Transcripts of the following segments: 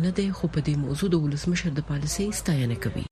نه دی خو په دې موضوع د ولسمشر د پالیسۍ ستاینه کوي.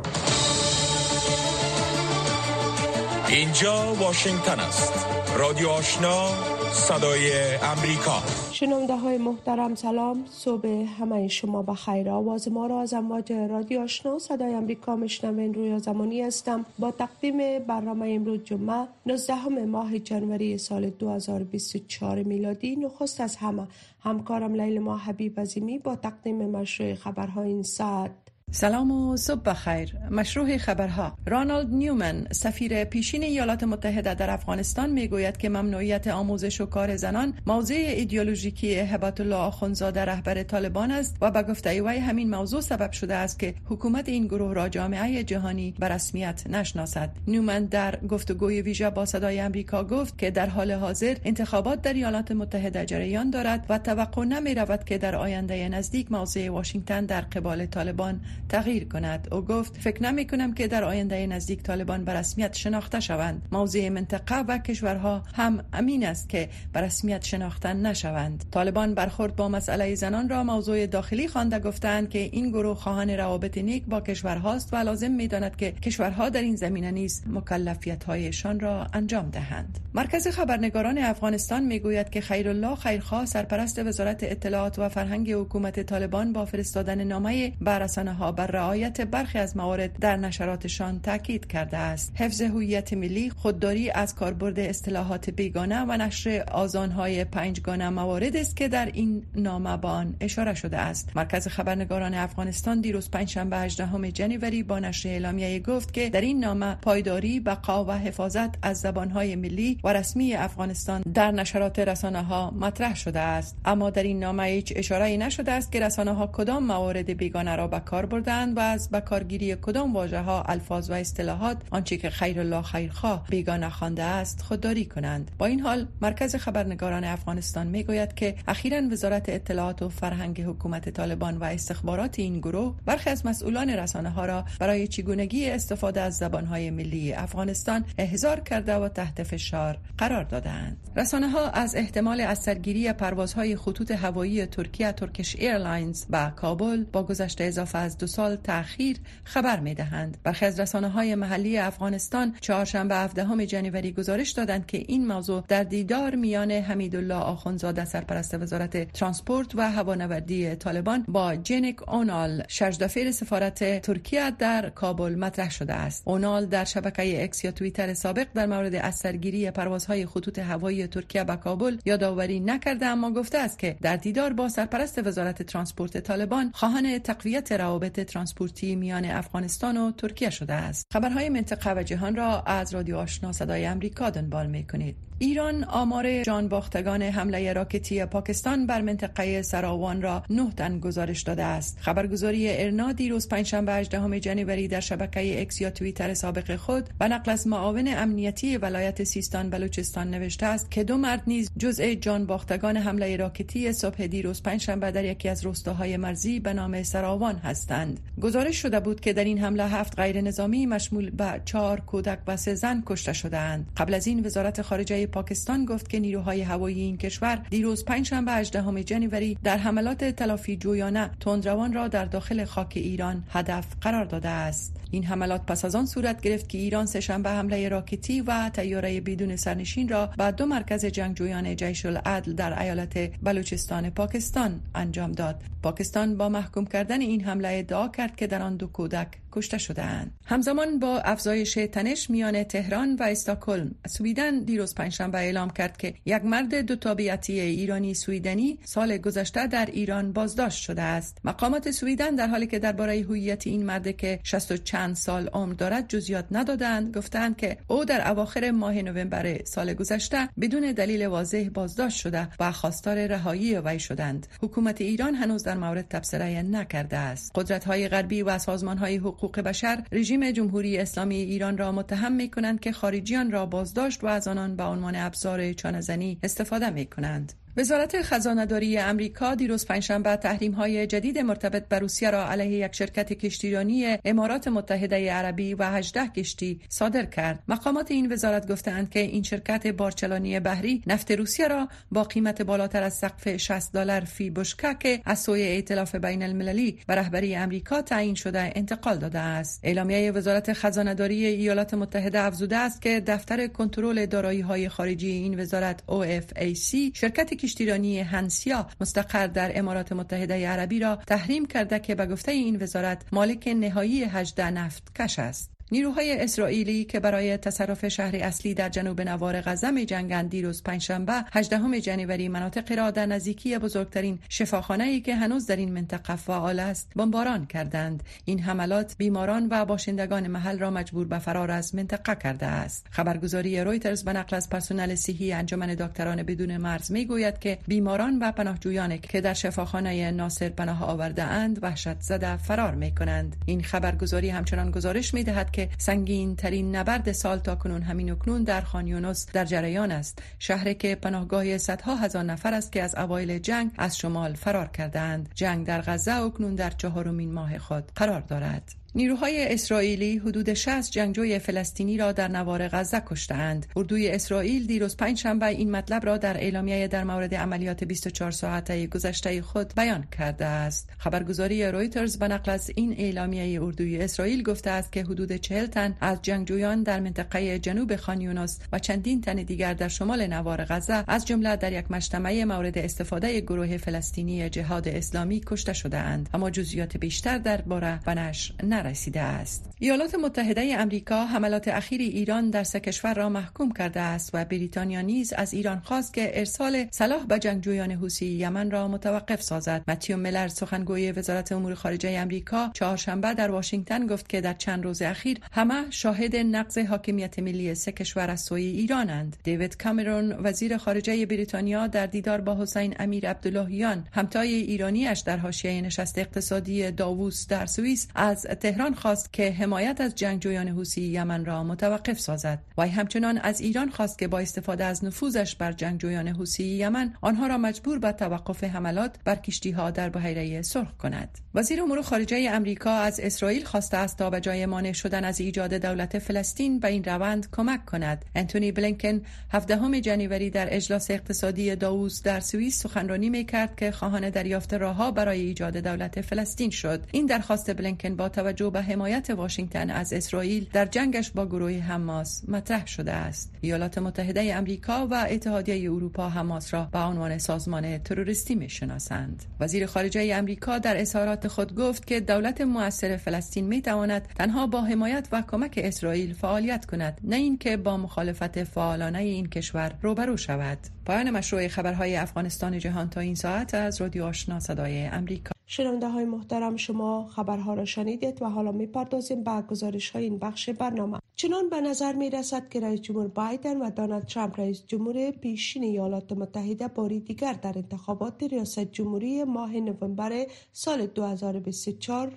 اینجا واشنگتن است. رادیو آشنا صدای امریکا. شنونده های محترم سلام. صبح همه شما بخیر آواز ما را از امواج رادیو آشنا. صدای امریکا مشنوین روی زمانی هستم. با تقدیم برنامه امروز جمعه 19 ماه جنوری سال 2024 میلادی. نخست از همه همکارم لیل ما حبیب عظیمی با تقدیم مشروع خبرهای این ساعت. سلام و صبح بخیر. مشروع خبرها. رانالد نیومن سفیر پیشین ایالات متحده در افغانستان می‌گوید که ممنوعیت آموزش و کار زنان موضوع ایدئولوژیکی هبت الله آخونزاده رهبر طالبان است و به گفته وی همین موضوع سبب شده است که حکومت این گروه را جامعه جهانی به رسمیت نشناسد. نیومن در گفتگوی ویژه با صدای امریکا گفت که در حال حاضر انتخابات در ایالات متحده جریان دارد و توقع نمی رود که در آینده نزدیک موضع واشنگتن در قبال طالبان تغییر کند. او گفت فکر نمی کنم که در آینده نزدیک طالبان به رسمیت شناخته شوند. موضع منطقه و کشورها هم امین است که به رسمیت شناخته نشوند. طالبان برخورد با مسئله زنان را موضوع داخلی خوانده گفتند که این گروه خواهان روابط نیک با کشورهاست و لازم می داند که کشورها در این زمینه نیز مکلفیت هایشان را انجام دهند. مرکز خبرنگاران افغانستان می گوید که خیرالله خیرخواه سرپرست وزارت اطلاعات و فرهنگ حکومت طالبان با فرستادن نامه به ها بر رعایت برخی از موارد در نشراتشان تاکید کرده است. حفظ هویت ملی خودداری از کاربرد اصطلاحات بیگانه و نشر آزانهای پنجگانه موارد است که در این نامه با آن اشاره شده است. مرکز خبرنگاران افغانستان دیروز پنجشنبه 18 جنوری با نشر اعلامیه گفت که در این نامه پایداری بقا و حفاظت از زبانهای ملی و رسمی افغانستان در نشرات رسانه ها مطرح شده است. اما در این نامه هیچ اشاره نشده است که رسانه ها کدام موارد بیگانه را به کار بردند و از بکارگیری کدام واژه ها الفاظ و اصطلاحات آنچه که خیر الله خیرخواه بیگانه خوانده است خودداری کنند. با این حال مرکز خبرنگاران افغانستان می‌گوید که اخیرا وزارت اطلاعات و فرهنگ حکومت طالبان و استخبارات این گروه برخی از مسئولان رسانه ها را برای چگونگی استفاده از زبان های ملی افغانستان احضار کرده و تحت فشار قرار دادند رسانه ها از احتمال از سرگیری پروازهای خطوط هوایی ترکیه Turkish Airlines به کابل با گذشته اضافه از دو سال تاخیر خبر می دهند برخی از رسانه های محلی افغانستان چهارشنبه 17 جنوری گزارش دادند که این موضوع در دیدار میان حمیدالله آخونزاده سرپرست وزارت ترانسپورت و هوانوردی طالبان با جنک اونال شارژدافیر سفارت ترکیه در کابل مطرح شده است. اونال در شبکه اکس یا توییتر سابق در مورد از سرگیری پروازهای خطوط هوایی ترکیه به کابل یادآوری نکرده اما گفته است که در دیدار با سرپرست وزارت ترانسپورت طالبان خواهان تقویت روابط ترانسپورتی میان افغانستان و ترکیه شده است. خبرهای منطقه و جهان را از رادیو آشنا صدای امریکا دنبال می کنید ایران آمار جان باختگان حمله راکتی پاکستان بر منطقه سراوان را نه تن گزارش داده است. خبرگزاری ایرنا دیروز پنجشنبه 18 جنوری در شبکه اکس یا توییتر سابق خود به نقل از معاون امنیتی ولایت سیستان بلوچستان نوشته است که دو مرد نیز جزء جان باختگان حمله راکتی صبح دیروز پنجشنبه در یکی از روستاهای مرزی به نام سراوان هستند. گزارش شده بود که در این حمله هفت غیر نظامی مشمول به چهار کودک و سه زن کشته شدهاند. قبل از این وزارت خارجه پاکستان گفت که نیروهای هوایی این کشور دیروز پنجشنبه 18 جنوری در حملات تلافی جویانه تندروان را در داخل خاک ایران هدف قرار داده است. این حملات پس از آن صورت گرفت که ایران سهشنبه حمله راکتی و تیاره بدون سرنشین را به دو مرکز جنگجویان جیش العدل در ایالت بلوچستان پاکستان انجام داد. پاکستان با محکوم کردن این حمله ادعا کرد که در آن دو کودک کشته شدهاند. همزمان با افزایش تنش میان تهران و استکهلم سویدن دیروز پنجشنبه اعلام کرد که یک مرد دو تابعیتی ایرانی سویدنی سال گذشته در ایران بازداشت شده است. مقامات سویدن در حالی که درباره هویت این مرد که 60 چند سال عمر دارد جزئیات ندادند گفتند که او در اواخر ماه نوامبر سال گذشته بدون دلیل واضح بازداشت شده و خواستار رهایی وی شدند. حکومت ایران هنوز در مورد تبصره نکرده است. قدرت های غربی و سازمان های حقوق بشر رژیم جمهوری اسلامی ایران را متهم می کنند که خارجیان را بازداشت و از آنان به عنوان ابزار چانهزنی استفاده می کنند. وزارت خزانهداری امریکا دیروز پنجشنبه تحریم های جدید مرتبط به روسیه را علیه یک شرکت کشتیرانی امارات متحده عربی و 18 کشتی صادر کرد. مقامات این وزارت گفتند که این شرکت بارچلانی بحری نفت روسیه را با قیمت بالاتر از سقف 60 دلار فی بشکه از سوی ائتلاف بین المللی و رهبری امریکا تعیین شده انتقال داده است. اعلامیه وزارت خزانهداری ایالات متحده افزوده است که دفتر کنترل دارایی های خارجی این وزارت OFAC شرکت کشتیرانی هنسیا مستقر در امارات متحده عربی را تحریم کرده که به گفته این وزارت مالک نهایی 18 نفت کش است. نیروهای اسرائیلی که برای تصرف شهر اصلی در جنوب نوار غزه می جنگند دیروز پنجشنبه 18 جنوری مناطق را در نزدیکی بزرگترین شفاخانه ای که هنوز در این منطقه فعال است بمباران کردند. این حملات بیماران و باشندگان محل را مجبور به فرار از منطقه کرده است. خبرگزاری رویترز به نقل از پرسنل صحی انجمن دکتران بدون مرز می گوید که بیماران و پناهجویان که در شفاخانه ناصر پناه آورده اند وحشت زده فرار می کنند. این خبرگزاری همچنان گزارش می دهد که سنگین ترین نبرد سال تا کنون همین اکنون در خانیونوس در جریان است. شهری که پناهگاه صدها هزار نفر است که از اوایل جنگ از شمال فرار کردند جنگ در غزه اکنون در چهارمین ماه خود قرار دارد. نیروهای اسرائیلی حدود 60 جنگجوی فلسطینی را در نوار غزه کشتند. اردوی اسرائیل دیروز پنج شنبه این مطلب را در اعلامیه در مورد عملیات 24 ساعته گذشته خود بیان کرده است. خبرگزاری رویترز به نقل از این اعلامیه اردوی اسرائیل گفته است که حدود 40 تن از جنگجویان در منطقه جنوب خانیونس و چندین تن دیگر در شمال نوار غزه از جمله در یک مجتمع مورد استفاده گروه فلسطینی جهاد اسلامی کشته شدهاند. اما جزئیات بیشتر درباره بنش نرسیده است. ایالات متحده امریکا حملات اخیر ایران در سه کشور را محکوم کرده است و بریتانیا نیز از ایران خواست که ارسال سلاح به جنگجویان حوثی یمن را متوقف سازد. متیو ملر سخنگوی وزارت امور خارجه امریکا چهارشنبه در واشنگتن گفت که در چند روز اخیر همه شاهد نقض حاکمیت ملی سه کشور از سوی ایرانند. دیوید کامرون وزیر خارجه بریتانیا در دیدار با حسین امیر عبداللهیان همتای ایرانیش در حاشیه نشست اقتصادی داووس در سوئیس از تهران خواست که حمایت از جنگجویان حوثی یمن را متوقف سازد. و همچنان از ایران خواست که با استفاده از نفوذش بر جنگجویان حوثی یمن آنها را مجبور به توقف حملات بر کشتی ها در بحیره سرخ کند. وزیر امور خارجه امریکا از اسرائیل خواسته است تا به جای مانع شدن از ایجاد دولت فلسطین به این روند کمک کند. انتونی بلینکن 17 جنوری در اجلاس اقتصادی داووس در سوئیس سخنرانی می کرد که خواهان دریافت راهها برای ایجاد دولت فلسطین شد. این درخواست بلینکن با توجه توجه به حمایت واشنگتن از اسرائیل در جنگش با گروه حماس مطرح شده است. ایالات متحده امریکا و اتحادیه اروپا حماس را به عنوان سازمان تروریستی می‌شناسند. وزیر خارجه امریکا در اظهارات خود گفت که دولت موثر فلسطین می تواند تنها با حمایت و کمک اسرائیل فعالیت کند نه اینکه با مخالفت فعالانه این کشور روبرو شود. پایان مشروع خبرهای افغانستان جهان تا این ساعت از رادیو آشنا صدای امریکا شنونده های محترم شما خبرها را شنیدید و حالا می پردازیم به گزارش های این بخش برنامه. چنان به نظر می رسد که رئیس جمهور بایدن و دونالد ترامپ رئیس جمهور پیشین ایالات متحده باری دیگر در انتخابات ریاست جمهوری ماه نوامبر سال 2024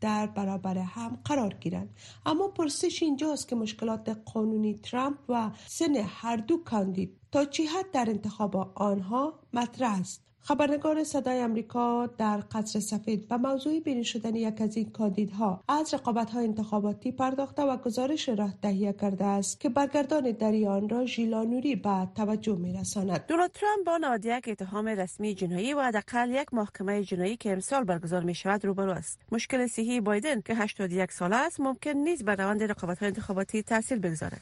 در برابر هم قرار گیرند. اما پرسش اینجاست که مشکلات قانونی ترامپ و سن هر دو کاندید تا چی حد در انتخاب آنها مطرح است. خبرنگار صدای امریکا در قصر سفید و موضوع بینی شدن یک از این کاندیدها از رقابت های انتخاباتی پرداخته و گزارش را تهیه کرده است که برگردان دریان را ژیلانوری به توجه می رساند دونالد ترامپ با نهاد یک اتهام رسمی جنایی و حداقل یک محکمه جنایی که امسال برگزار می شود روبرو است. مشکل صحی بایدن که 81 ساله است ممکن نیست بر روند رقابت های انتخاباتی تاثیر بگذارد.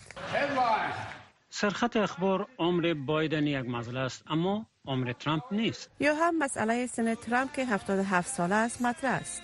سرخط اخبار عمر بایدن یک مسئله است اما عمر ترامپ نیست. یا هم مسئله سن ترامپ که 77 ساله است مطرح است.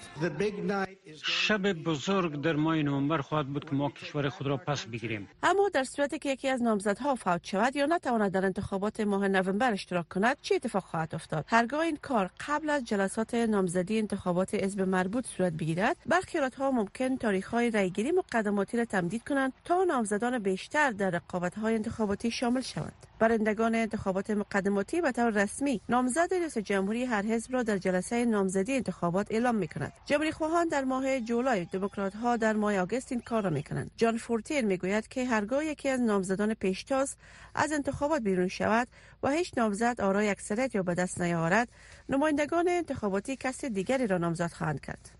شب بزرگ در ماه نوامبر خواهد بود که ما کشور خود را پس بگیریم. اما در صورتی که یکی از نامزدها فوت شود یا نتواند در انتخابات ماه نوامبر اشتراک کند چه اتفاق خواهد افتاد؟ هرگاه این کار قبل از جلسات نامزدی انتخابات حزب مربوط صورت بگیرد برخی ها ممکن تاریخ های رایگیری مقدماتی را تمدید کنند تا نامزدان بیشتر در رقابت های انتخاباتی شامل شوند. برندگان انتخابات مقدماتی به طور رسمی نامزد رئیس جمهوری هر حزب را در جلسه نامزدی انتخابات اعلام می کند جمهوری خواهان در ماه جولای دموکرات ها در ماه آگوست این کار را می کنند جان فورتیر می گوید که هرگاه یکی از نامزدان پیشتاز از انتخابات بیرون شود و هیچ نامزد آرای اکثریت یا به دست نیاورد نمایندگان انتخاباتی کسی دیگری را نامزد خواهند کرد.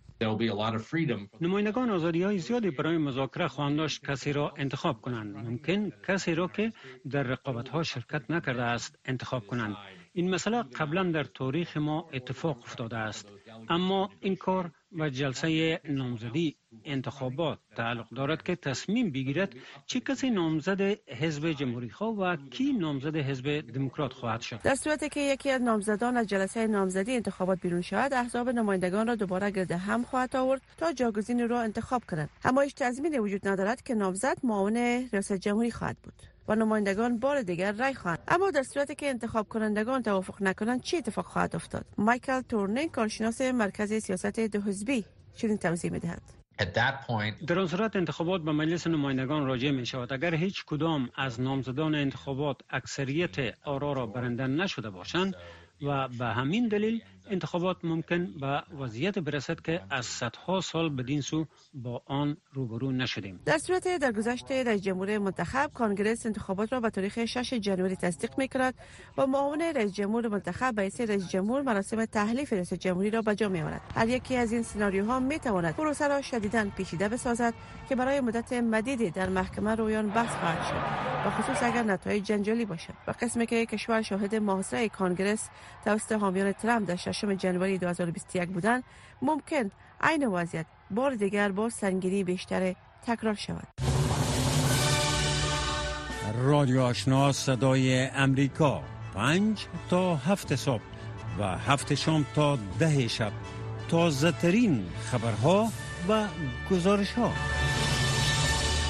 نمایندگان آزادی های زیادی برای مذاکره خواهند داشت کسی را انتخاب کنند. ممکن کسی را که در رقابت ها شرکت نکرده است انتخاب کنند. این مسئله قبلا در تاریخ ما اتفاق افتاده است. اما این کار و جلسه نامزدی انتخابات تعلق دارد که تصمیم بگیرد چه کسی نامزد حزب جمهوری خواه و کی نامزد حزب دموکرات خواهد شد. در صورتی که یکی از نامزدان از جلسه نامزدی انتخابات بیرون شود احزاب نمایندگان را دوباره گرد هم خواهد آورد تا جاگزین را انتخاب کنند. اما هیچ تضمینی وجود ندارد که نامزد معاون ریاست جمهوری خواهد بود و نمایندگان بار دیگر رای خواهند. اما در صورتی که انتخاب کنندگان توافق نکنند چه اتفاق خواهد افتاد؟ مایکل تورنین کارشناس مرکز سیاست دو حزبی چنین توضیح می‌دهد. در آن صورت انتخابات به مجلس نمایندگان راجع می شود اگر هیچ کدام از نامزدان انتخابات اکثریت آرا را برنده نشده باشند و به همین دلیل انتخابات ممکن به وضعیت برسد که از صدها سال بدین سو با آن روبرو نشدیم. در صورت در گذشته رئیس جمهور منتخب کانگرس انتخابات را به تاریخ 6 جنوری تصدیق می کند و معاون رئیس جمهور منتخب به رئیس جمهور مراسم تحلیف رئیس جمهوری را به جا می آورد هر یکی از این سناریوها می تواند پروسه را شدیدا پیچیده بسازد که برای مدت مدیدی در محکمه رویان بحث خواهد شد. و خصوص اگر نتایج جنجالی باشد. و قسمی که کشور شاهد محاصره کانگرس توسط حامیان ترامپ در جنوری 2021 بودند ممکن عین وضعیت بار دیگر با سنگینی بیشتر تکرار شود. رادیو آشنا صدای امریکا پنج تا هفت صبح و هفت شام تا ده شب. تازه ترین خبرها و گزارش ها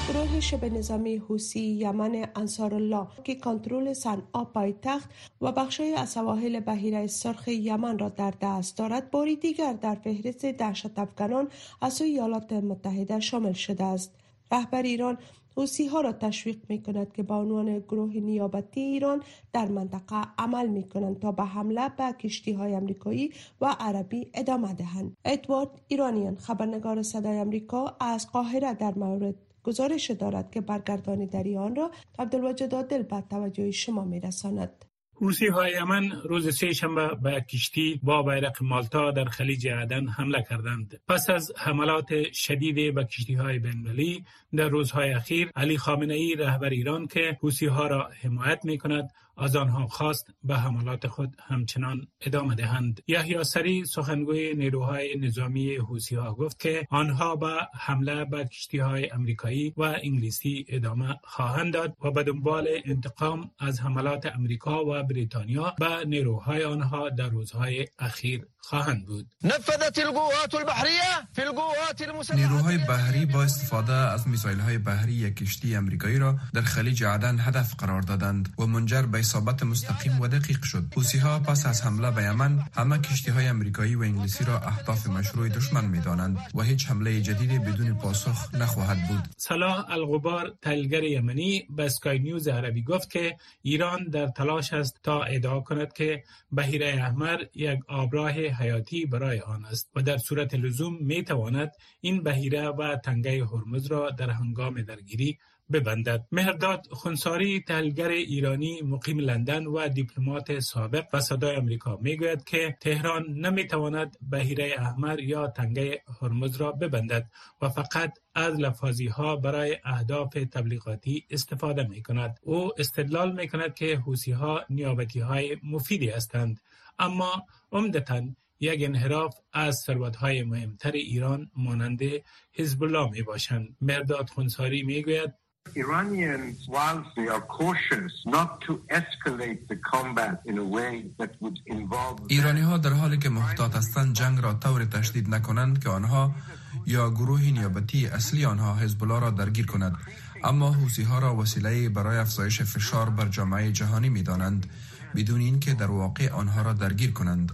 گروه شبه نظامی حوسی یمن انصار الله که کنترل صنعا پایتخت و بخشای از سواحل بحیره سرخ یمن را در دست دارد باری دیگر در فهرست دهشت افغانان از سوی ایالات متحده شامل شده است رهبر ایران حوسی ها را تشویق می کند که با عنوان گروه نیابتی ایران در منطقه عمل می کنند تا به حمله به کشتی های امریکایی و عربی ادامه دهند. ادوارد ایرانیان خبرنگار صدای امریکا از قاهره در مورد گزارش دارد که برگردانی آن را عبدالوجد عادل به توجه شما می رساند. حوسی های یمن روز سه شنبه به کشتی با بیرق مالتا در خلیج عدن حمله کردند. پس از حملات شدید به کشتی های بین‌المللی در روزهای اخیر علی خامنه ای رهبر ایران که حوسی ها را حمایت می کند از آنها خواست به حملات خود همچنان ادامه دهند یحیی سری سخنگوی نیروهای نظامی حوسی ها گفت که آنها به حمله به کشتی های امریکایی و انگلیسی ادامه خواهند داد و به دنبال انتقام از حملات امریکا و بریتانیا به نیروهای آنها در روزهای اخیر خواهند بود. نفذت القوات البحریه فی القوات نیروهای بحری با استفاده از میسایل های بحری یک کشتی امریکایی را در خلیج عدن هدف قرار دادند و منجر به اصابت مستقیم و دقیق شد. حوسی ها پس از حمله به یمن همه کشتی های امریکایی و انگلیسی را اهداف مشروع دشمن می دانند و هیچ حمله جدید بدون پاسخ نخواهد بود. صلاح الغبار تلگر یمنی به اسکای نیوز عربی گفت که ایران در تلاش است تا ادعا کند که بحیره احمر یک آبراه حیاتی برای آن است و در صورت لزوم می تواند این بحیره و تنگه هرمز را در هنگام درگیری ببندد مهرداد خونساری تحلیلگر ایرانی مقیم لندن و دیپلمات سابق و صدای امریکا می‌گوید که تهران نمی‌تواند بهیره احمر یا تنگه هرمز را ببندد و فقط از لفاظی ها برای اهداف تبلیغاتی استفاده می کند. او استدلال می کند که حوسی ها نیابتی های مفیدی هستند اما عمدتا یک انحراف از ثروتهای مهمتر ایران مانند حزب الله می باشند. مرداد خونساری می گوید Iranians, ایرانی ها در حالی که محتاط هستند جنگ را طور تشدید نکنند که آنها یا گروه نیابتی اصلی آنها حزب را درگیر کند اما حوسی ها را وسیله برای افزایش فشار بر جامعه جهانی می دانند بدون اینکه در واقع آنها را درگیر کنند.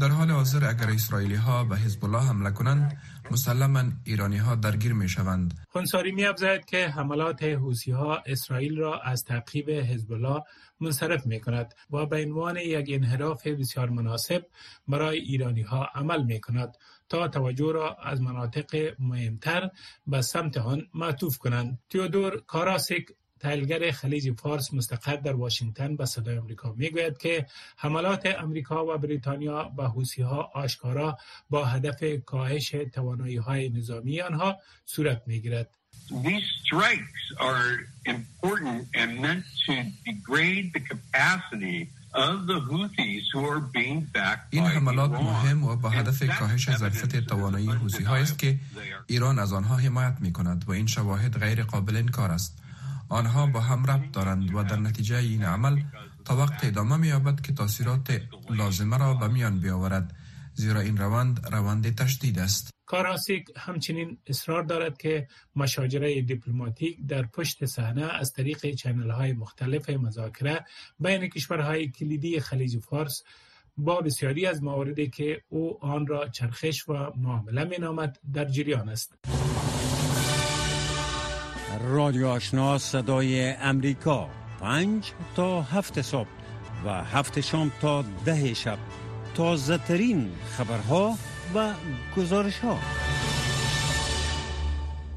در حال حاضر اگر اسرائیلی ها به حزب الله حمله کنند مسلما ایرانی ها درگیر می شوند. خونساری می افزاید که حملات حوسی ها اسرائیل را از تعقیب حزب الله منصرف می کند و به عنوان یک انحراف بسیار مناسب برای ایرانی ها عمل می کند تا توجه را از مناطق مهمتر به سمت آن معطوف کنند. تیودور کاراسیک تحلیلگر خلیج فارس مستقر در واشنگتن به صدای آمریکا می‌گوید که حملات امریکا و بریتانیا به حوسی ها آشکارا با هدف کاهش توانایی های نظامی آنها صورت می‌گیرد. These strikes are important and meant to degrade the capacity این حملات مهم و با هدف کاهش ظرفیت توانایی حوسی ها است که ایران از آنها حمایت می کند و این شواهد غیر قابل انکار است. آنها با هم ربط دارند و در نتیجه این عمل تا وقت ادامه می یابد که تاثیرات لازمه را به میان بیاورد زیرا این روند روند تشدید است کاراسیک همچنین اصرار دارد که مشاجره دیپلماتیک در پشت صحنه از طریق چنل های مختلف مذاکره بین کشورهای کلیدی خلیج فارس با بسیاری از مواردی که او آن را چرخش و معامله می نامد در جریان است. رادیو آشنا صدای امریکا. پنج تا هفت صبح و هفت شام تا ده شب. تازه ترین خبرها و گزارش ها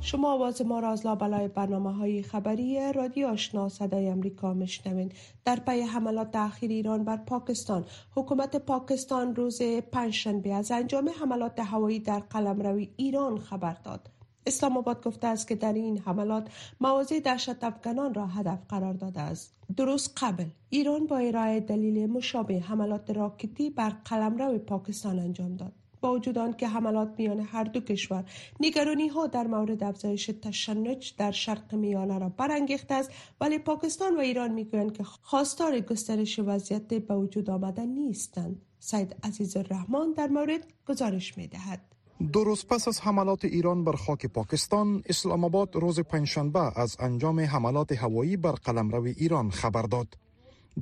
شما آواز ما را از لابلای برنامه های خبری رادیو آشنا صدای امریکا مشنوین در پی حملات اخیر ایران بر پاکستان حکومت پاکستان روز پنجشنبه از انجام حملات هوایی در قلمرو ایران خبر داد. اسلام آباد گفته است که در این حملات مواضع دهشت افغانان را هدف قرار داده است. درست قبل ایران با ارائه دلیل مشابه حملات راکتی بر قلمرو پاکستان انجام داد. با وجود که حملات میان هر دو کشور نگرانی ها در مورد افزایش تشنج در شرق میانه را برانگیخته است ولی پاکستان و ایران می‌گویند که خواستار گسترش وضعیت به وجود آمدن نیستند. سید عزیز الرحمن در مورد گزارش می‌دهد. دو روز پس از حملات ایران بر خاک پاکستان اسلام آباد روز پنجشنبه از انجام حملات هوایی بر قلمرو ایران خبر داد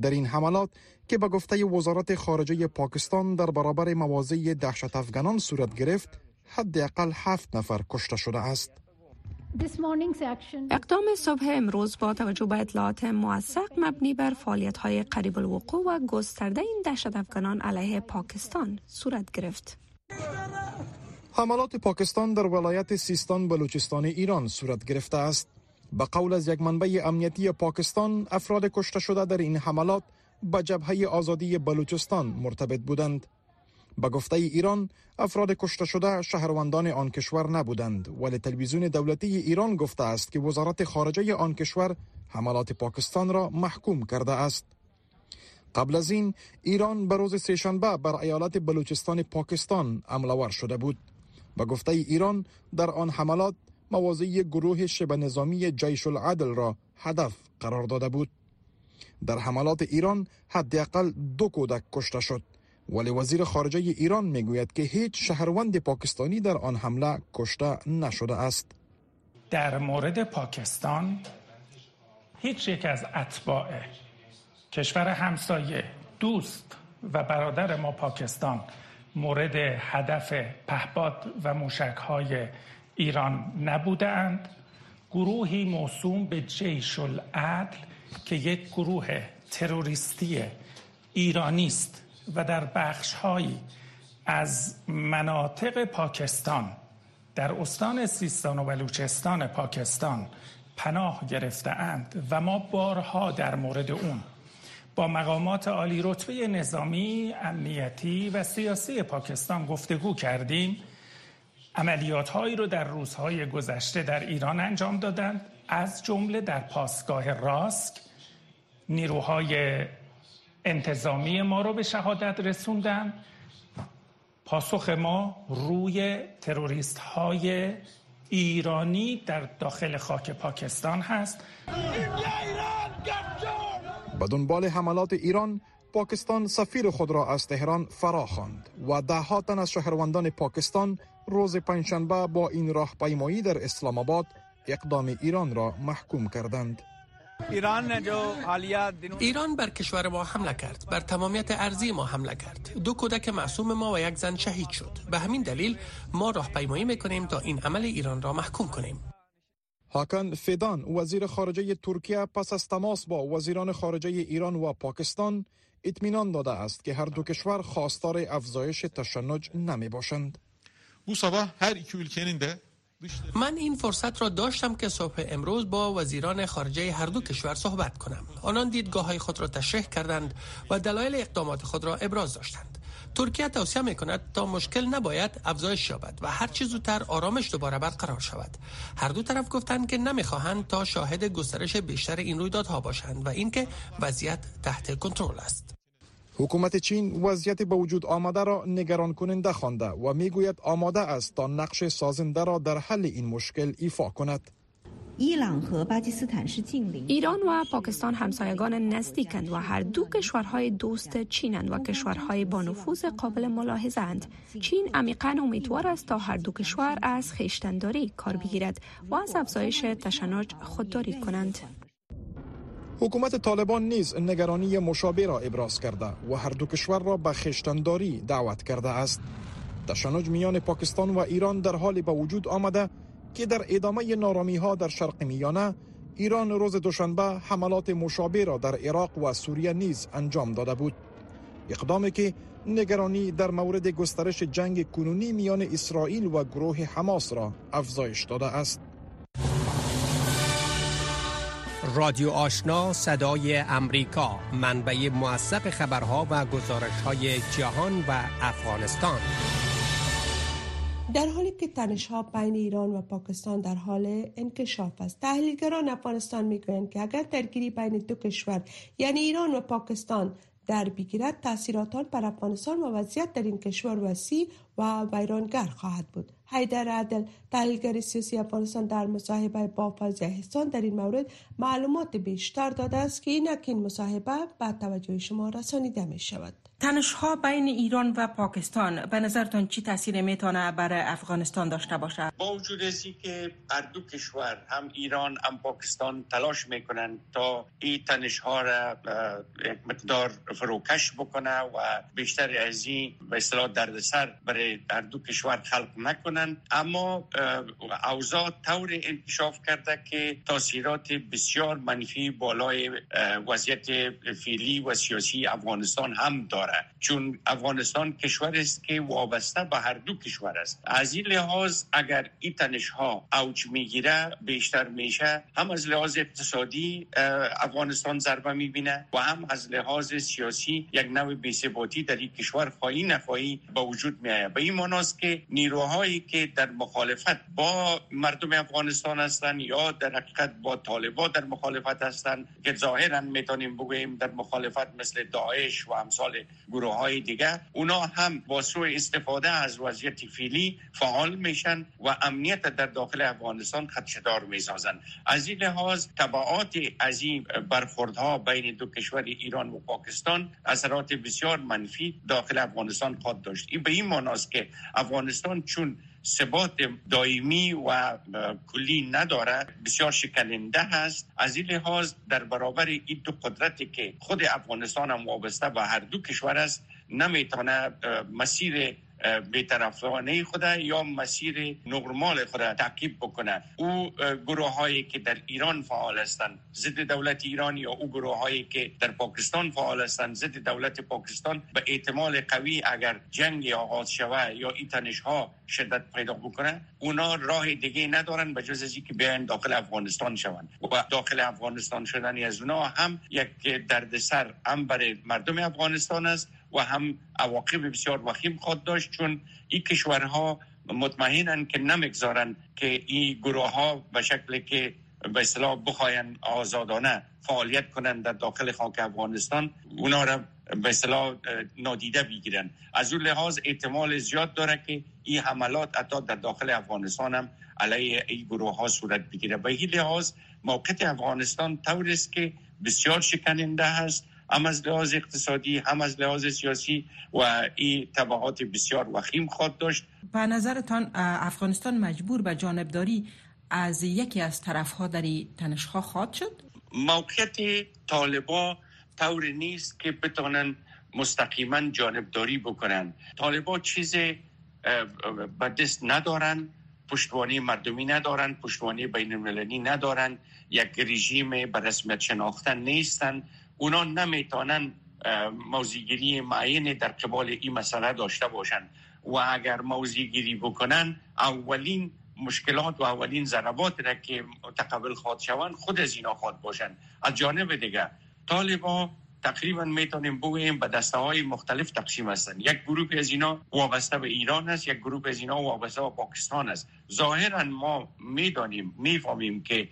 در این حملات که به گفته وزارت خارجه پاکستان در برابر مواضع دهشت افغانان صورت گرفت حداقل هفت نفر کشته شده است اقدام صبح امروز با توجه به اطلاعات موثق مبنی بر فعالیت های قریب الوقوع و گسترده این دهشت افغانان علیه پاکستان صورت گرفت. حملات پاکستان در ولایت سیستان بلوچستان ایران صورت گرفته است. به قول از یک منبع امنیتی پاکستان افراد کشته شده در این حملات به جبهه آزادی بلوچستان مرتبط بودند. به گفته ایران افراد کشته شده شهروندان آن کشور نبودند ولی تلویزیون دولتی ایران گفته است که وزارت خارجه آن کشور حملات پاکستان را محکوم کرده است. قبل از این ایران به روز سهشنبه بر ایالت بلوچستان پاکستان عملور شده بود. به گفته ایران در آن حملات مواضع گروه شبه نظامی جیش العدل را هدف قرار داده بود. در حملات ایران حداقل دو کودک کشته شد ولی وزیر خارجه ایران می‌گوید که هیچ شهروند پاکستانی در آن حمله کشته نشده است. در مورد پاکستان هیچ یک از اتباع کشور همسایه دوست و برادر ما پاکستان مورد هدف پهباد و موشک های ایران نبودند گروهی موسوم به جیش العدل که یک گروه تروریستی ایرانی است و در بخشهایی از مناطق پاکستان در استان سیستان و بلوچستان پاکستان پناه گرفته اند و ما بارها در مورد اون با مقامات عالی رتبه نظامی، امنیتی و سیاسی پاکستان گفتگو کردیم. عملیات هایی رو در روزهای گذشته در ایران انجام دادند. از جمله در پاسگاه راسک نیروهای انتظامی ما رو به شهادت رسوندن. پاسخ ما روی تروریست های ایرانی در داخل خاک پاکستان هست. به دنبال حملات ایران پاکستان سفیر خود را از تهران فرا خواند و ده تن از شهروندان پاکستان روز پنجشنبه با این راهپیمایی در اسلام آباد اقدام ایران را محکوم کردند. ایران بر کشور ما حمله کرد بر تمامیت ارزی ما حمله کرد. دو کودک معصوم ما و یک زن شهید شد. به همین دلیل ما راهپیمایی می‌کنیم تا این عمل ایران را محکوم کنیم. هاکن فیدان وزیر خارجه ترکیه پس از تماس با وزیران خارجه ایران و پاکستان اطمینان داده است که هر دو کشور خواستار افزایش تشنج نمی باشند. من این فرصت را داشتم که صبح امروز با وزیران خارجه هر دو کشور صحبت کنم. آنان دیدگاه های خود را تشریح کردند و دلایل اقدامات خود را ابراز داشتند. ترکیه توصیه می کند تا مشکل نباید افزایش یابد و هر چیز زودتر آرامش دوباره برقرار شود. هر دو طرف گفتند که نمی‌خواهند تا شاهد گسترش بیشتر این رویدادها باشند و اینکه وضعیت تحت کنترل است. حکومت چین وضعیت به وجود آمده را نگران کننده خوانده و می‌گوید آماده است تا نقش سازنده را در حل این مشکل ایفا کند. ایران و پاکستان همسایگان نزدیکند و هر دو کشورهای دوست چینند و کشورهای با نفوذ قابل ملاحظه اند. چین عمیقا امیدوار است تا هر دو کشور از خیشتنداری کار بگیرد و از افزایش تشنج خودداری کنند. حکومت طالبان نیز نگرانی مشابه را ابراز کرده و هر دو کشور را به خشتنداری دعوت کرده است. تشنج میان پاکستان و ایران در حال به وجود آمده که در ادامه نارامی ها در شرق میانه ایران روز دوشنبه حملات مشابه را در عراق و سوریه نیز انجام داده بود. اقدامی که نگرانی در مورد گسترش جنگ کنونی میان اسرائیل و گروه حماس را افزایش داده است. رادیو آشنا صدای امریکا منبع موثق خبرها و گزارش های جهان و افغانستان در حالی که تنش ها بین ایران و پاکستان در حال انکشاف است تحلیلگران افغانستان می‌گویند که اگر درگیری بین دو کشور یعنی ایران و پاکستان در بگیرد تاثیرات آن بر افغانستان و وضعیت در این کشور وسیع و ویرانگر خواهد بود. حیدر عدل تحلیلگر سیاسی افغانستان در مصاحبه با فضای احسان در این مورد معلومات بیشتر داده است که اینک این مصاحبه به توجه شما رسانیده می شود. تنش ها بین ایران و پاکستان به نظرتان چی تاثیر می‌تونه برای افغانستان داشته باشه با وجود از که هر دو کشور هم ایران هم پاکستان تلاش می‌کنن تا این تنش ها را یک مقدار فروکش بکنه و بیشتر از این به اصطلاح دردسر برای هر دو کشور خلق نکنن اما اوضاع طور انکشاف کرده که تاثیرات بسیار منفی بالای وضعیت فعلی و سیاسی افغانستان هم داره چون افغانستان کشور است که وابسته به هر دو کشور است. از این لحاظ اگر این تنش ها اوج می‌گیره بیشتر میشه. هم از لحاظ اقتصادی افغانستان ضربه می‌بینه و هم از لحاظ سیاسی یک نوع بی‌ثباتی در این کشور خواهی نخواهی به وجود میآید. به این معناست که نیروهایی که در مخالفت با مردم افغانستان هستند یا در حقیقت با طالبان در مخالفت هستند که ظاهرا می‌تونیم بگوییم در مخالفت مثل داعش و امثال گروه های دیگه اونا هم با سوء استفاده از وضعیت فیلی فعال میشن و امنیت در داخل افغانستان خدشدار می‌سازن. از این لحاظ تبعات از این برخوردها بین دو کشور ایران و پاکستان اثرات بسیار منفی داخل افغانستان خواهد داشت. این به این معناست که افغانستان چون ثبات دائمی و کلی نداره بسیار شکننده هست از این لحاظ در برابر این دو قدرتی که خود افغانستان هم وابسته و هر دو کشور است نمی‌تونه مسیر بیطرفانه خود یا مسیر نرمال خود تعقیب بکنه. او گروه هایی که در ایران فعال هستند ضد دولت ایران یا او گروه هایی که در پاکستان فعال هستند ضد دولت پاکستان به احتمال قوی اگر جنگ آغاز شوه یا این تنش ها شدت پیدا بکنه اونا راه دیگه ندارن به جز از که بیان داخل افغانستان شوند. و داخل افغانستان شدن از اونا هم یک دردسر هم برای مردم افغانستان است. و هم عواقب بسیار وخیم خود داشت چون این کشورها مطمئنن که نمی‌گذارن که این گروه ها به شکل که به اصطلاح بخواین آزادانه فعالیت کنند در داخل خاک افغانستان اونا را به اصطلاح نادیده بگیرن. از اون لحاظ احتمال زیاد داره که این حملات حتی در داخل افغانستان هم علیه این گروه ها صورت بگیره. به این لحاظ موقع افغانستان طور است که بسیار شکننده هست هم از لحاظ اقتصادی هم از لحاظ سیاسی و این تبعات بسیار وخیم خواهد داشت. به نظرتان افغانستان مجبور به جانبداری از یکی از طرفها در تنشها خواهد شد؟ موقعیت طالبا طور نیست که بتونن مستقیما جانبداری بکنن طالبا چیز به دست ندارن پشتوانی مردمی ندارن پشتوانی بین المللی ندارن یک رژیم به رسمیت شناختن نیستن اونا نمی‌تونن موزیگیری معین در قبال این مسئله داشته باشند و اگر موزیگیری بکنن اولین مشکلات و اولین ضربات را که متقبل خواد شوند خود از اینا خواد باشند از جانب دیگه طالبا تقریبا می‌تونیم بگوییم به دسته های مختلف تقسیم هستند یک گروه از اینا وابسته به ایران است یک گروه از اینا وابسته به پاکستان است. ظاهرا ما می‌دانیم می‌فهمیم که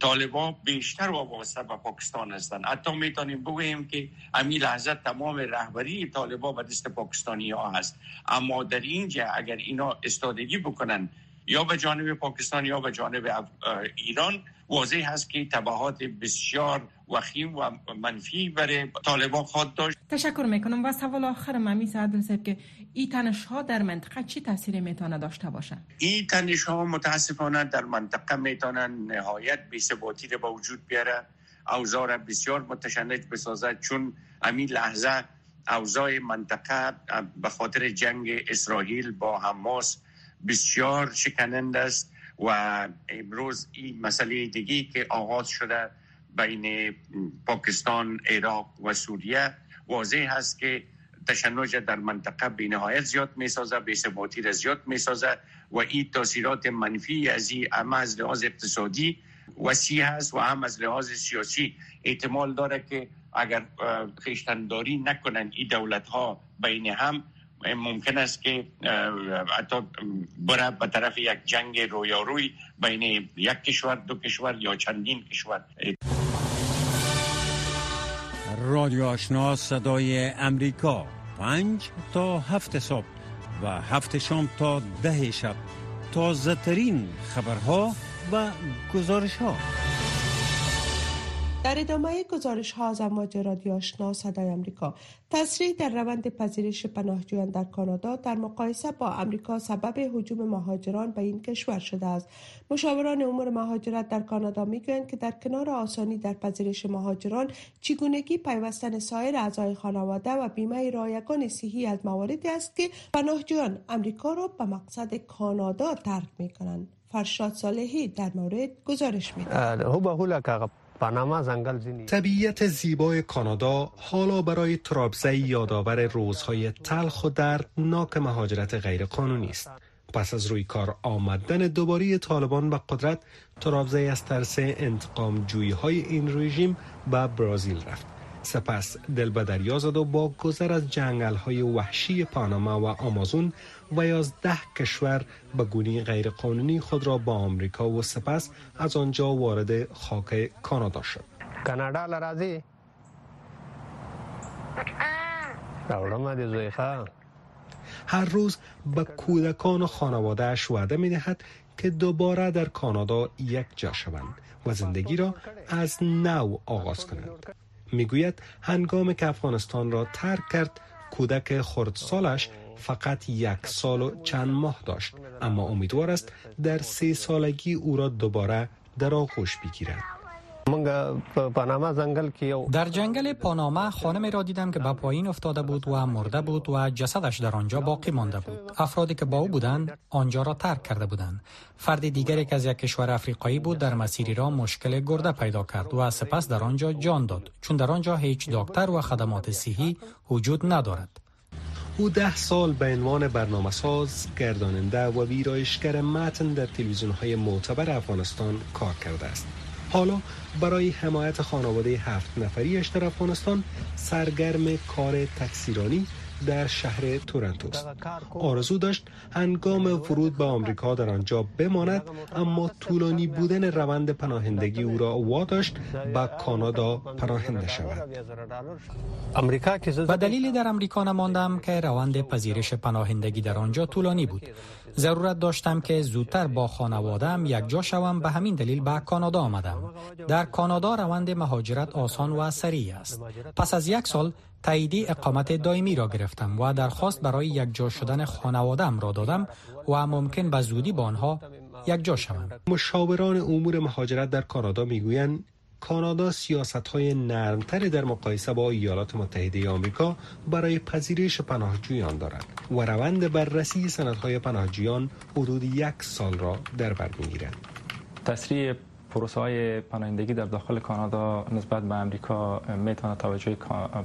طالبان بیشتر وابسته به پاکستان هستند حتی می‌تونیم بگوییم که امی لحظه تمام رهبری طالبان به دست پاکستانی ها هست. اما در اینجا اگر اینا استادگی بکنن یا به جانب پاکستان یا به جانب ایران واضح هست که تبعات بسیار وخیم و منفی برای طالبان خواهد داشت. تشکر می‌کنم. و سوال آخر ممی سعد صاحب که این تنش ها در منطقه چی تاثیر می‌تونه داشته باشه این تنش ها متاسفانه در منطقه می‌تونن نهایت بی‌ثباتی را به وجود بیاره اوضاع بسیار متشنج بسازد چون همین لحظه اوضاع منطقه به خاطر جنگ اسرائیل با حماس بسیار شکنند است و امروز این مسئله دیگی که آغاز شده بین پاکستان، عراق و سوریه واضح هست که تشنج در منطقه به نهایت زیاد می سازه به ثباتی را زیاد می سازه و این تاثیرات منفی از این هم از لحاظ اقتصادی وسیع هست و هم از لحاظ سیاسی احتمال داره که اگر خیشتنداری نکنن این دولت ها بین هم ممکن است که حتی بره به طرف یک جنگ رویاروی بین یک کشور دو کشور یا چندین کشور. رادیو آشنا صدای امریکا. پنج تا هفت صبح و هفت شام تا ده شب. تازه ترین خبرها و گزارش ها در ادامه گزارش ها از امواج رادیو آشنا صدای امریکا تسریع در روند پذیرش پناهجویان در کانادا در مقایسه با امریکا سبب هجوم مهاجران به این کشور شده است. مشاوران امور مهاجرت در کانادا می‌گویند که در کنار آسانی در پذیرش مهاجران چگونگی پیوستن سایر اعضای خانواده و بیمه رایگان صحی از مواردی است که پناهجویان امریکا را به مقصد کانادا ترک می کنند فرشاد صالحی در مورد گزارش می طبیعت زیبای کانادا حالا برای ترابزه یادآور روزهای تلخ و دردناک مهاجرت غیرقانونی است. پس از روی کار آمدن دوباره طالبان به قدرت ترابزه از ترس انتقام جویی های این رژیم به برازیل رفت. سپس دل به دریا زد و با گذر از جنگل های وحشی پاناما و آمازون و یازده کشور به گونی غیرقانونی خود را با آمریکا و سپس از آنجا وارد خاک کانادا شد. کانادا لرازی هر روز به کودکان و خانوادهش وعده می دهد که دوباره در کانادا یک جا شوند و زندگی را از نو آغاز کنند. می‌گوید هنگام که افغانستان را ترک کرد کودک خردسالش فقط یک سال و چند ماه داشت. اما امیدوار است در سه سالگی او را دوباره در آغوش بگیرد. در جنگل پاناما خانمی را دیدم که به پایین افتاده بود و مرده بود و جسدش در آنجا باقی مانده بود. افرادی که با او بودند آنجا را ترک کرده بودند. فرد دیگری که از یک کشور افریقایی بود در مسیری را مشکل گرده پیدا کرد و سپس در آنجا جان داد چون در آنجا هیچ دکتر و خدمات صحی وجود ندارد. او ده سال به عنوان برنامه ساز، گرداننده و ویرایشگر متن در تلویزیون های معتبر افغانستان کار کرده است. حالا برای حمایت خانواده هفت نفریش در افغانستان سرگرم کار تکثیرانی در شهر تورنتو است. آرزو داشت هنگام ورود به آمریکا در آنجا بماند اما طولانی بودن روند پناهندگی او را واداشت به کانادا پناهنده شود. به دلیلی در امریکا نماندم که روند پذیرش پناهندگی در آنجا طولانی بود. ضرورت داشتم که زودتر با خانوادم یک جا شوم به همین دلیل به کانادا آمدم. در کانادا روند مهاجرت آسان و سریع است. پس از یک سال تاییدی اقامت دائمی را گرفتم و درخواست برای یک جا شدن خانوادم را دادم و ممکن به زودی با آنها یک جا شوم مشاوران امور مهاجرت در کانادا می‌گویند کانادا سیاست های نرمتری در مقایسه با ایالات متحده آمریکا برای پذیرش پناهجویان دارد و روند بررسی سندهای پناهجویان حدود یک سال را در بر می‌گیرد. تسریع پروسه های پناهندگی در داخل کانادا نسبت به امریکا می‌تونه توجه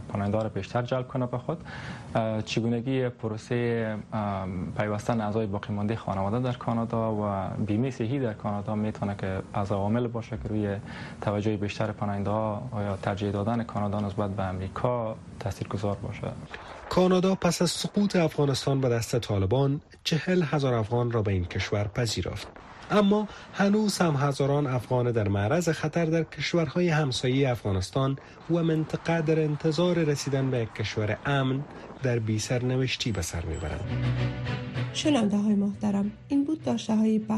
پناهنده را بیشتر جلب کنه به خود. چگونگی پروسه پیوستن اعضای باقی مانده خانواده در کانادا و بیمه صحی در کانادا می‌تونه که از عوامل باشه که روی توجه بیشتر پناهنده ها یا ترجیح دادن کانادا نسبت به امریکا تاثیرگذار باشه. کانادا پس از سقوط افغانستان به دست طالبان چهل هزار افغان را به این کشور پذیرفت. اما هنوز هم هزاران افغان در معرض خطر در کشورهای همسایه افغانستان و منطقه در انتظار رسیدن به یک کشور امن در بی سرنوشتی به سر می‌برند. شنونده های محترم این بود داشته های